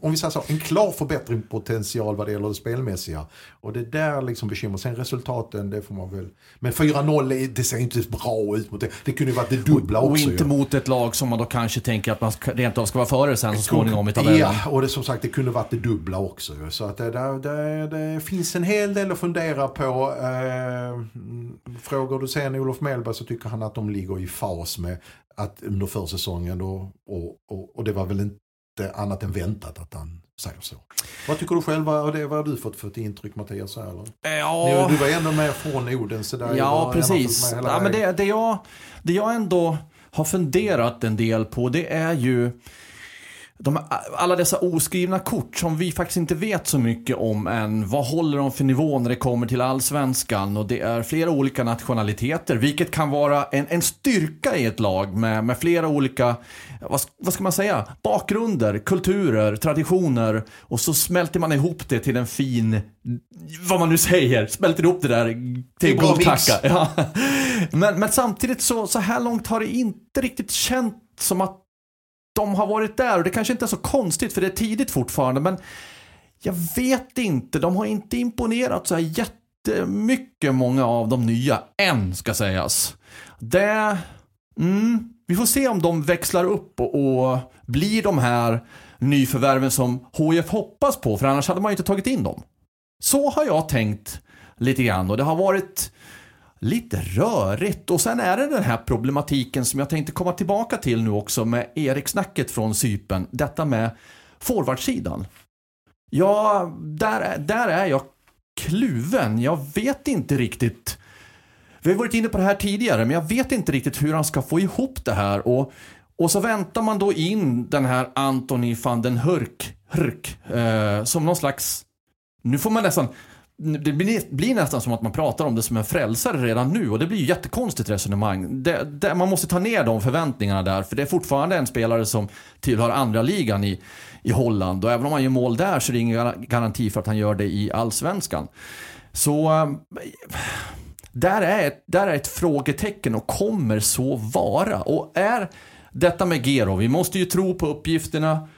om vi säger så, en klar förbättringspotential vad det gäller det spelmässiga. Och det där liksom bekymmer. Sen resultaten, det får man väl... Men 4-0, det ser inte bra ut mot det. Det kunde ju varit det dubbla och, också. Och inte ju. mot ett lag som man då kanske tänker att man rent av ska vara före sen så småningom i tabellen. Ja, och det som sagt, det kunde varit det dubbla också. Så att det, det, det, finns en hel del att fundera på. Eh, frågar du sen Olof Mellberg så tycker han att de ligger i fas med att under försäsongen och, och, och, och det var väl inte annat än väntat att han säger så. Vad tycker du själv? Vad, det, vad har du fått för ett intryck Mattias? Eller? Ja. Du var ändå med från Odense. Där ja, precis. Ja, men det, det, jag, det jag ändå har funderat en del på det är ju de, alla dessa oskrivna kort som vi faktiskt inte vet så mycket om än. Vad håller de för nivå när det kommer till allsvenskan? Och det är flera olika nationaliteter, vilket kan vara en, en styrka i ett lag med, med flera olika, vad, vad ska man säga, bakgrunder, kulturer, traditioner. Och så smälter man ihop det till en fin, vad man nu säger, smälter ihop det där till guldtacka. Ja. Men, men samtidigt så, så här långt har det inte riktigt känt som att de har varit där och det kanske inte är så konstigt för det är tidigt fortfarande men jag vet inte, de har inte imponerat så här jättemycket många av de nya än ska sägas. Det, mm, vi får se om de växlar upp och, och blir de här nyförvärven som HF hoppas på för annars hade man ju inte tagit in dem. Så har jag tänkt lite grann och det har varit lite rörigt. Och sen är det den här problematiken som jag tänkte komma tillbaka till nu också med Eriksnacket från Sypen. Detta med forwardsidan. Ja, där, där är jag kluven. Jag vet inte riktigt. Vi har varit inne på det här tidigare, men jag vet inte riktigt hur han ska få ihop det här. Och, och så väntar man då in den här Antoni van den Hurk, Hurk eh, som någon slags nu får man nästan, det blir, nästan som att man pratar om det som en frälsare redan nu och det blir ju jättekonstigt resonemang. Det, det, man måste ta ner de förväntningarna där för det är fortfarande en spelare som tillhör andra ligan i, i Holland och även om han gör mål där så är det ingen garanti för att han gör det i allsvenskan. Så eh, där, är ett, där är ett frågetecken och kommer så vara. Och är detta med Gero, vi måste ju tro på uppgifterna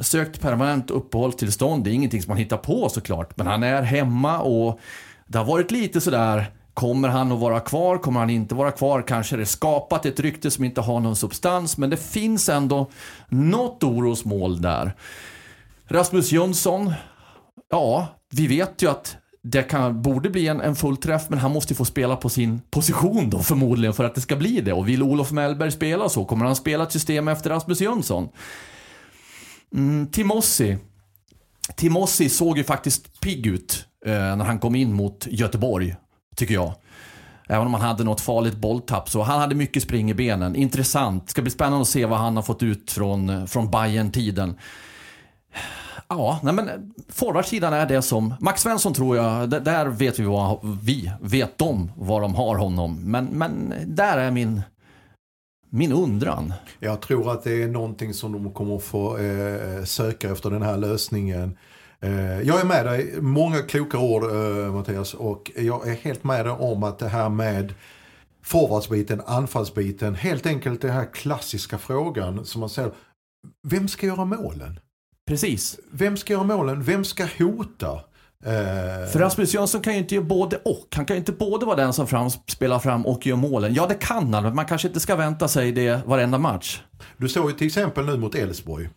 sökt permanent uppehållstillstånd. Det är ingenting som man hittar på såklart. Men han är hemma och det har varit lite sådär Kommer han att vara kvar? Kommer han inte vara kvar? Kanske är det skapat ett rykte som inte har någon substans. Men det finns ändå något orosmål där. Rasmus Jönsson. Ja, vi vet ju att det kan, borde bli en, en fullträff men han måste få spela på sin position då förmodligen för att det ska bli det. Och vill Olof Mellberg spela så? Kommer han spela ett system efter Rasmus Jönsson? Mm, Timossi. Timossi såg ju faktiskt pigg ut eh, när han kom in mot Göteborg, tycker jag. Även om han hade något farligt bolltapp så han hade mycket spring i benen. Intressant. Ska bli spännande att se vad han har fått ut från, från bayern tiden Ja, nej men forwardsidan är det som... Max Svensson tror jag, där vet vi vad vi vet de var de har honom. Men, men där är min min undran. Jag tror att det är någonting som de kommer få eh, söka efter den här lösningen. Eh, jag är med dig, många kloka ord eh, Mattias och jag är helt med dig om att det här med forwardsbiten, anfallsbiten, helt enkelt den här klassiska frågan som man säger, vem ska göra målen? Precis. Vem ska göra målen? Vem ska hota? Eh, För Rasmus Jönsson kan ju inte göra både och. Han kan ju inte både vara den som fram, spelar fram och gör målen. Ja, det kan han, men man kanske inte ska vänta sig det varenda match. Du såg ju till exempel nu mot Elfsborg.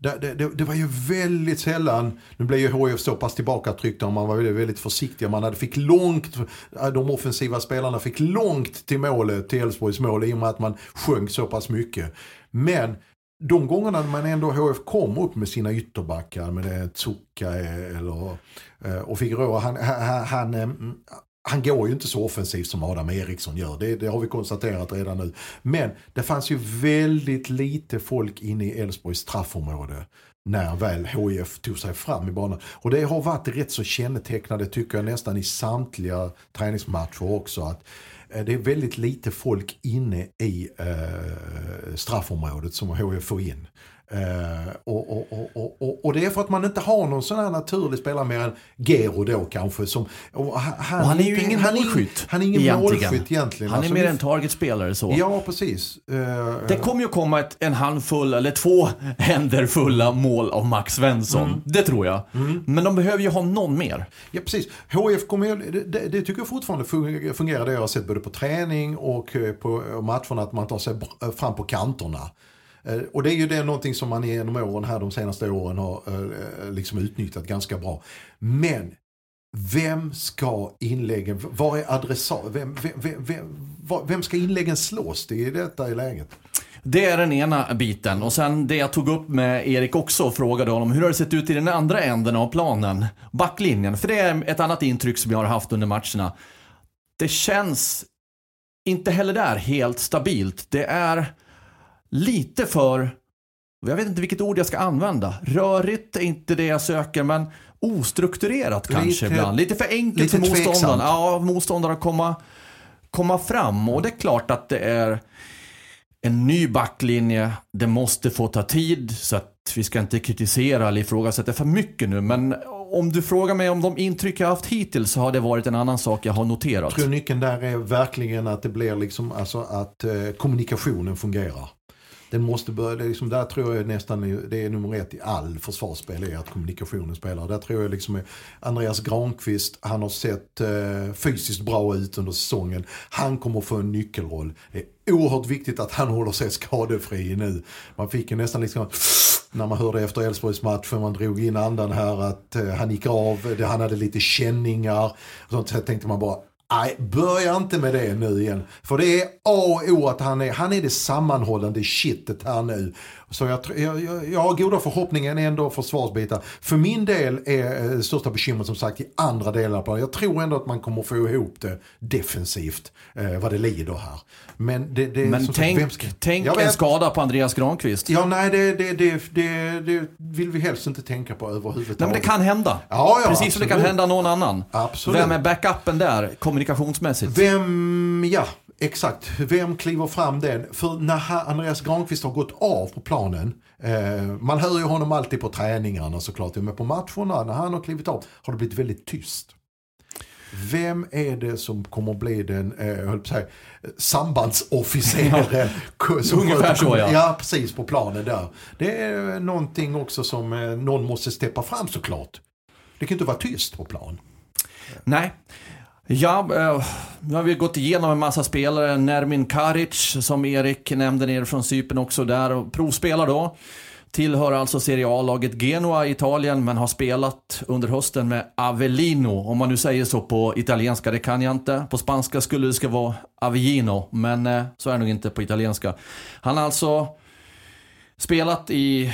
Det, det, det, var ju väldigt sällan, nu blev ju HIF så pass tillbakatryckta och man var väldigt försiktiga. Man hade, fick långt, de offensiva spelarna fick långt till målet, till Elfsborgs mål i och med att man sjönk så pass mycket. Men de gångerna man ändå HF kom upp med sina ytterbackar med det Tsuka eh, eller eh, och Figueroa, han, han, han, han går ju inte så offensivt som Adam Eriksson gör. Det, det, har vi konstaterat redan nu. Men det fanns ju väldigt lite folk inne i Elfsborgs straffområde när väl HIF tog sig fram i banan. Och det har varit rätt så kännetecknande tycker jag nästan i samtliga träningsmatcher också. att Eh, det är väldigt lite folk inne i eh, straffområdet som HF får in. Uh, och, och, och, och, det är för att man inte har någon sån här naturlig spelare mer än Gero då kanske. Som, han, han, är ju ingen målskytt. Han är ingen målskytt egentligen. Han är alltså, mer en targetspelare så. Ja, precis. Uh, det kommer ju komma ett, en handfull eller två händer fulla mål av Max Svensson. Mm. Det tror jag. Mm. Men de behöver ju ha någon mer. Ja, precis. HF kommer det, det, det tycker jag fortfarande fungerar det jag har sett både på träning och på matcherna att man tar sig fram på kanterna. Eh, och det är ju det någonting som man genom åren här de senaste åren har eh, eh, liksom utnyttjat ganska bra. Men vem ska inläggen, var är adressat, vem, vem, vem, vem, ska inläggen slås till i detta i läget? Det är den ena biten och sen det jag tog upp med Erik också och frågade honom hur har det sett ut i den andra änden av planen? Backlinjen, för det är ett annat intryck som jag har haft under matcherna. Det känns inte heller där helt stabilt. Det är lite för, jag vet inte vilket ord jag ska använda. Rörigt är inte det jag söker, men ostrukturerat lite, kanske ibland. Lite för enkelt lite för motståndaren. Ja, motståndaren att komma, komma fram. Och det är klart att det är en ny backlinje. Det måste få ta tid, så att vi ska inte kritisera eller ifrågasätta för mycket nu. Men om du frågar mig om de intryck jag haft hittills så har det varit en annan sak jag har noterat. Jag tror nyckeln där är verkligen att det blir liksom, alltså att eh, kommunikationen fungerar det måste börja, det liksom, där tror jag nästan det är nummer ett i all försvarsspel är att kommunikationen spelar. Där tror jag liksom Andreas Granqvist, han har sett eh, fysiskt bra ut under säsongen. Han kommer få en nyckelroll. Det är oerhört viktigt att han håller sig skadefri nu. Man fick ju nästan liksom när man hörde efter Elfsborgs match, för man drog in andan här att eh, han gick av, han hade lite känningar. Sånt, så tänkte man bara, Nej, börja inte med det nu igen. För det är A och O att han är, han är det sammanhållande shitet här nu. Så jag, jag, jag har goda förhoppningar ändå försvarsbitar. För min del är det största bekymret som sagt i andra delar. På Jag tror ändå att man kommer få ihop det defensivt eh, vad det lider här. Men, det, det, Men tänk, sagt, ska, tänk en skada på Andreas Granqvist. Ja, nej det, det, det, det, det vill vi helst inte tänka på överhuvudtaget. Nej, men det kan hända. Ja, ja, Precis som det kan hända någon annan. Absolut. Vem är backupen där kommunikationsmässigt? Vem, ja. Exakt, vem kliver fram den? För när Andreas Granqvist har gått av på planen, eh, man hör ju honom alltid på träningarna såklart, men på matcherna när han har klivit av har det blivit väldigt tyst. Vem är det som kommer att bli den eh, höll på säga, sambandsofficeren? Ungefär så ja. Ja, precis på planen där. Det är någonting också som eh, någon måste steppa fram såklart. Det kan inte vara tyst på plan. Nej. Ja, eh, nu har vi gått igenom en massa spelare. Nermin Karic som Erik nämnde nere från Cypern också där och provspelar då. Tillhör alltså Serie A-laget Genoa i Italien men har spelat under hösten med Avellino. Om man nu säger så på italienska, det kan jag inte. På spanska skulle det ska vara Avellino, men eh, så är det nog inte på italienska. Han har alltså spelat i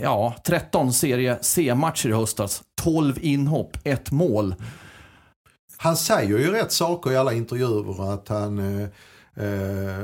ja, 13 Serie C-matcher i höstas. 12 inhopp, ett mål. Han säger ju rätt saker i alla intervjuer att han eh, eh,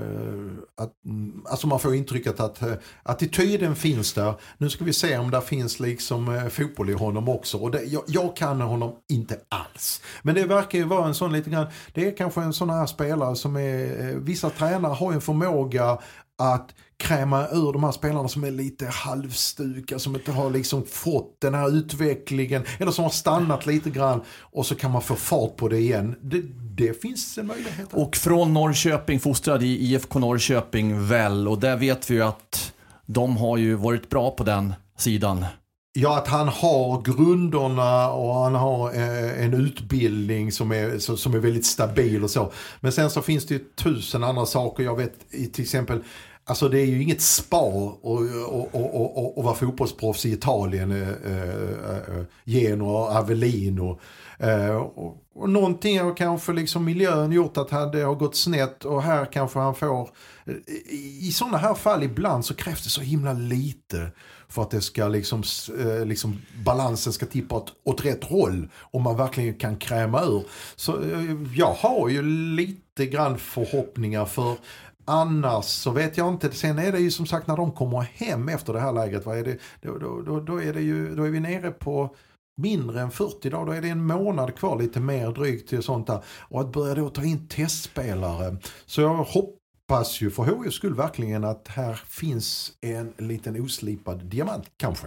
att, mm, alltså man får intrycket att eh, attityden finns där. Nu ska vi se om det finns liksom fotboll i honom också. Och det, jag, jag, kan honom inte alls. Men det verkar ju vara en sån lite grann, det är kanske en sån här spelare som är, vissa tränare har ju en förmåga att kräma ur de här spelarna som är lite halvstuka, som inte har liksom fått den här utvecklingen, eller som har stannat lite grann och så kan man få fart på det igen. Det, det finns en möjlighet. Och från Norrköping, fostrad i IFK Norrköping väl, och där vet vi ju att de har ju varit bra på den sidan. Ja, att han har grunderna och han har eh, en utbildning som är, som är väldigt stabil och så. Men sen så finns det ju tusen andra saker. Jag vet till exempel Alltså det är ju inget spa att och, och, och, och vara fotbollsproffs i Italien. Eh, eh, eh Genoa, Avellino. Eh, och, och någonting har kanske liksom miljön gjort att det har gått snett och här kanske han får... Eh, I, i sådana här fall ibland så krävs det så himla lite för att det ska liksom, eh, liksom balansen ska tippa åt, åt rätt håll. Om man verkligen kan kräma ur. Så eh, jag har ju lite grann förhoppningar för Annars så vet jag inte. Sen är det ju som sagt när de kommer hem efter det här lägret. Vad är det? Då, då, då, då, är det ju, då är vi nere på mindre än 40 dagar. Då är det en månad kvar, lite mer drygt till sånt där. Och att börja då ta in testspelare. Så jag hoppas ju för HIs skull verkligen att här finns en liten oslipad diamant kanske.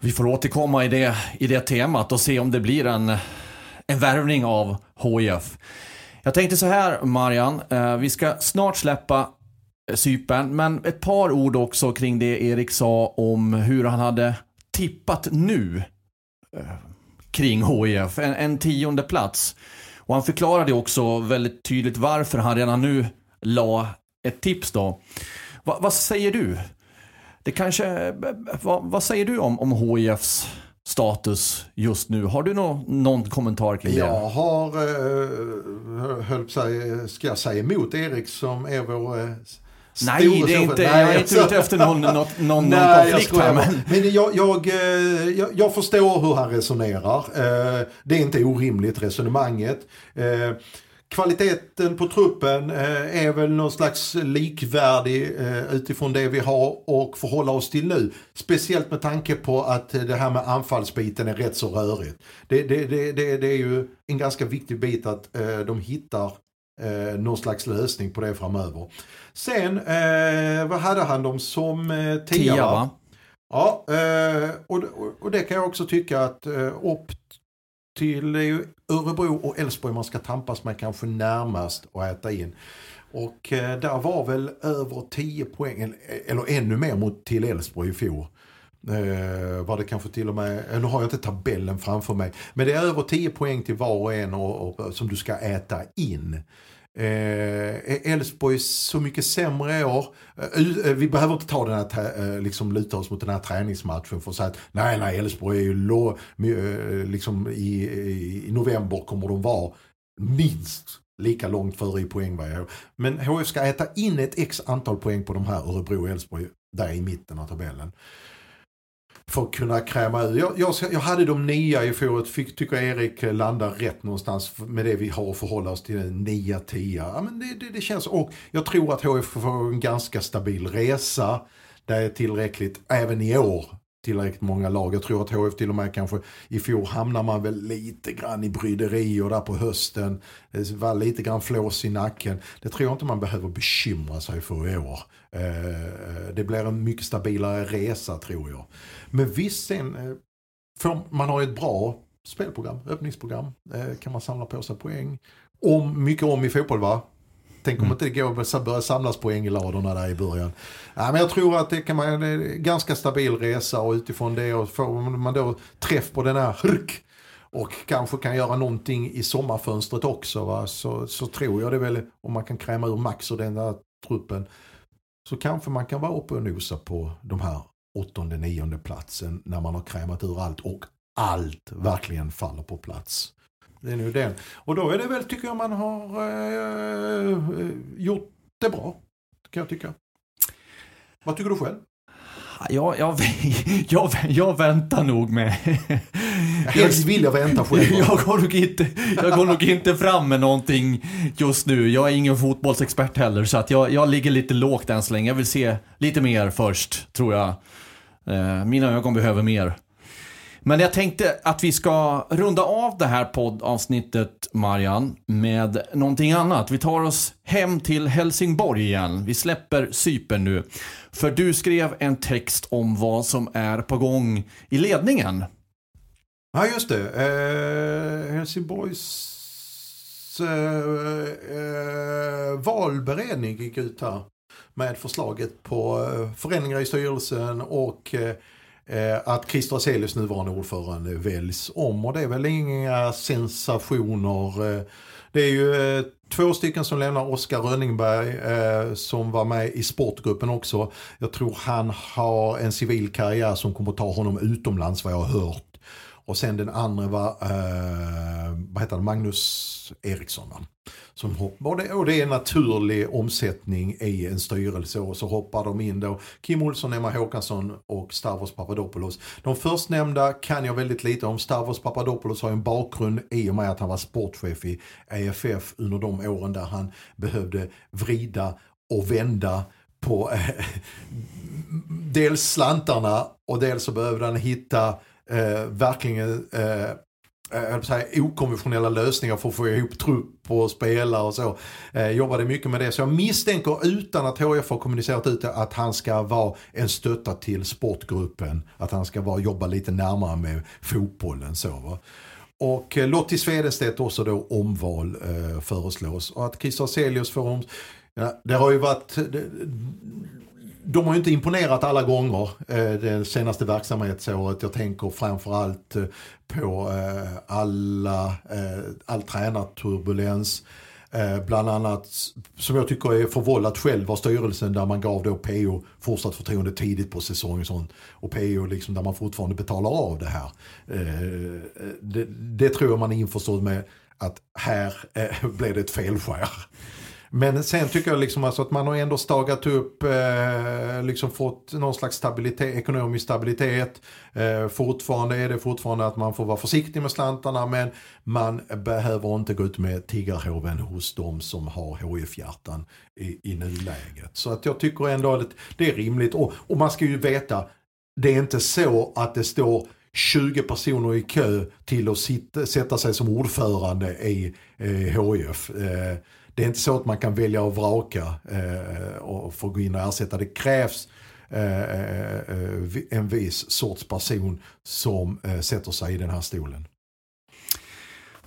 Vi får återkomma i det, i det temat och se om det blir en, en värvning av HIF. Jag tänkte så här Marian, eh, vi ska snart släppa eh, Sypen, men ett par ord också kring det Erik sa om hur han hade tippat nu eh, kring HIF, en, en tionde plats. Och han förklarade också väldigt tydligt varför han redan nu la ett tips då. Va, vad säger du? Det kanske, va, vad säger du om, om HIFs status just nu. Har du någon, någon kommentar kring det? Jag har, eh, höll sig, ska jag säga emot Erik som är vår eh, Nej, det är inte, Nej, jag är inte ute efter någon, någon, någon, Nej, konflikt här. Men, men jag, jag, eh, jag, jag, förstår hur han resonerar. Eh, det är inte orimligt resonemanget. Kvaliteten på truppen eh, är väl någon slags likvärdig eh, utifrån det vi har och förhålla oss till nu. Speciellt med tanke på att det här med anfallsbiten är rätt så rörigt. Det, det, det, det, det är ju en ganska viktig bit att eh, de hittar någon slags lösning på det framöver. Sen, vad hade han dem som eh, tia? tia va? Ja, och, och det kan jag också tycka att upp till Örebro och Elfsborg man ska tampas med kanske närmast och äta in. Och eh, där var väl över 10 poäng, eller, ännu mer mot till Elfsborg i fjol. Eh, var det kanske till och med, eh, nu har jag inte tabellen framför mig, men det är över 10 poäng till var och en och, och, som du ska äta in. Eh, Elfsborg eh, så mycket sämre i år. Eh, eh, vi behöver inte ta den här, eh, liksom luta oss mot den här träningsmatchen för att säga att nej, nej, Elfsborg är ju lå, eh, liksom i, i november kommer de vara minst lika långt före i poäng varje år. Men HF ska äta in ett x antal poäng på de här Örebro och Elfsborg där i mitten av tabellen för att kunna kräma ur. Jag, jag, jag hade de nia i fjol, fick, tycker Erik landar rätt någonstans med det vi har att förhålla oss till. Nia, tia. Ja, men det, det, det känns, och jag tror att HF får en ganska stabil resa. Det är tillräckligt, även i år, tillräckligt många lag. Jag tror att HF till och med kanske i fjol hamnar man väl lite grann i bryderier där på hösten. Det var lite grann flås i nacken. Det tror jag inte man behöver bekymra sig för i år. Eh, det blir en mycket stabilare resa tror jag. Men visst sen, eh, man har ett bra spelprogram, öppningsprogram, eh, kan man samla på sig poäng. Om, mycket om i fotboll va? Tänk om mm. inte det går att börja samlas poäng i ladorna där i början. Ja, men jag tror att det kan vara en ganska stabil resa och utifrån det och får man då träff på den här hurk och kanske kan göra någonting i sommarfönstret också va? Så, så tror jag det väl om man kan kräma ur max och den där truppen så kanske man kan vara uppe och nosa på de här åttonde, nionde platsen när man har krämat ur allt och allt verkligen faller på plats. Det är nu den. Och då är det väl, tycker jag, man har eh, gjort det bra. Kan jag tycka. Vad tycker du själv? Jag, jag, jag, jag väntar nog med... Helst vill jag vänta själv. Jag går, nog inte, jag går nog inte fram med någonting just nu. Jag är ingen fotbollsexpert heller så att jag, jag ligger lite lågt än så länge. Jag vill se lite mer först, tror jag. Eh, mina ögon behöver mer. Men jag tänkte att vi ska runda av det här poddavsnittet, Marian, med någonting annat. Vi tar oss hem till Helsingborg igen. Vi släpper Cypern nu. För du skrev en text om vad som är på gång i ledningen. Ja, just det. Eh, Helsingborgs eh, eh, valberedning gick ut här med förslaget på eh, förändringar i styrelsen och eh, Eh, att Christer Hazelius, nuvarande ordförande, väljs om. Och det är väl inga sensationer. Eh, det är ju eh, två stycken som lämnar, Oskar Rönningberg eh, som var med i sportgruppen också. Jag tror han har en civil karriär som kommer att ta honom utomlands vad jag har hört. Och sen den andra var, eh, vad heter det, Magnus Eriksson. Va? Som hoppar, och, det, är en naturlig omsättning i en styrelse och så hoppar de in då Kim Olsson, Emma Håkansson och Stavros Papadopoulos. De förstnämnda kan jag väldigt lite om. Stavros Papadopoulos har en bakgrund i och med att han var sportchef i EFF under de åren där han behövde vrida och vända på eh, dels slantarna och dels så behövde han hitta eh, verkligen eh, eh säga, okonventionella lösningar för att få ihop trupp och spelare och så. Eh, jobbade mycket med det. Så jag misstänker utan att HF har kommunicerat ut det att han ska vara en stötta till sportgruppen. Att han ska vara, jobba lite närmare med fotbollen. Så, va? Och eh, Lottie Svedestedt också då omval eh, föreslås. Och att Christer Celius får om... Ja, det har ju varit... Det, de har ju inte imponerat alla gånger eh, det senaste verksamhetsåret. Jag tänker framförallt eh, på eh, alla, all tränarturbulens. Bland annat som jag tycker är förvållat själv av styrelsen där man gav då PO fortsatt förtroende tidigt på säsongen. Sånt, och PO liksom där man fortfarande betalar av det här. Det, det, tror jag man är införstådd med att här eh, blev det ett felskär. Men sen tycker jag liksom alltså att man har ändå stagat upp, eh, liksom fått någon slags stabilitet, ekonomisk stabilitet. Eh, fortfarande är det fortfarande att man får vara försiktig med slantarna men man behöver inte gå ut med tiggarhoven hos de som har HIF-hjärtan i, i nuläget. Så att jag tycker ändå att det är rimligt och, och man ska ju veta, det är inte så att det står 20 personer i kö till att sitta, sätta sig som ordförande i eh, HIF. Eh, det är inte så att man kan välja och vraka eh, och få gå in och ersätta. Det krävs eh, eh, eh, en viss sorts person som eh, sätter sig i den här stolen.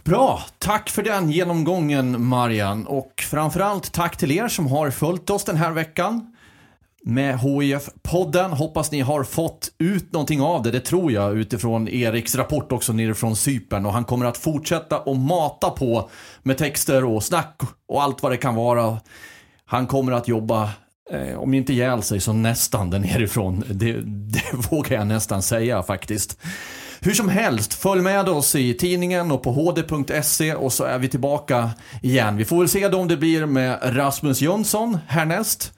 Bra, tack för den genomgången Marian och framförallt tack till er som har följt oss den här veckan med HIF-podden. Hoppas ni har fått ut någonting av det, det tror jag utifrån Eriks rapport också nerifrån Cypern och han kommer att fortsätta att mata på med texter och snack och allt vad det kan vara. Han kommer att jobba, eh, om inte ihjäl sig så nästan där nerifrån. Det, det vågar jag nästan säga faktiskt. Hur som helst, följ med oss i tidningen och på hd.se och så är vi tillbaka igen. Vi får väl se då om det blir med Rasmus Jönsson härnäst.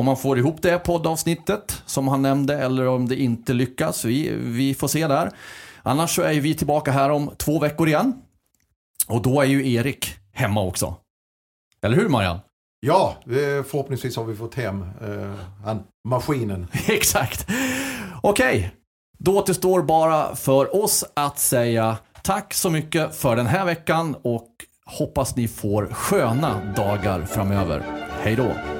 Om man får ihop det poddavsnittet som han nämnde eller om det inte lyckas. Vi, vi får se där. Annars så är vi tillbaka här om två veckor igen. Och då är ju Erik hemma också. Eller hur Marian? Ja, förhoppningsvis har vi fått hem eh, maskinen. Exakt. Okej, okay. då återstår bara för oss att säga tack så mycket för den här veckan och hoppas ni får sköna dagar framöver. Hej då!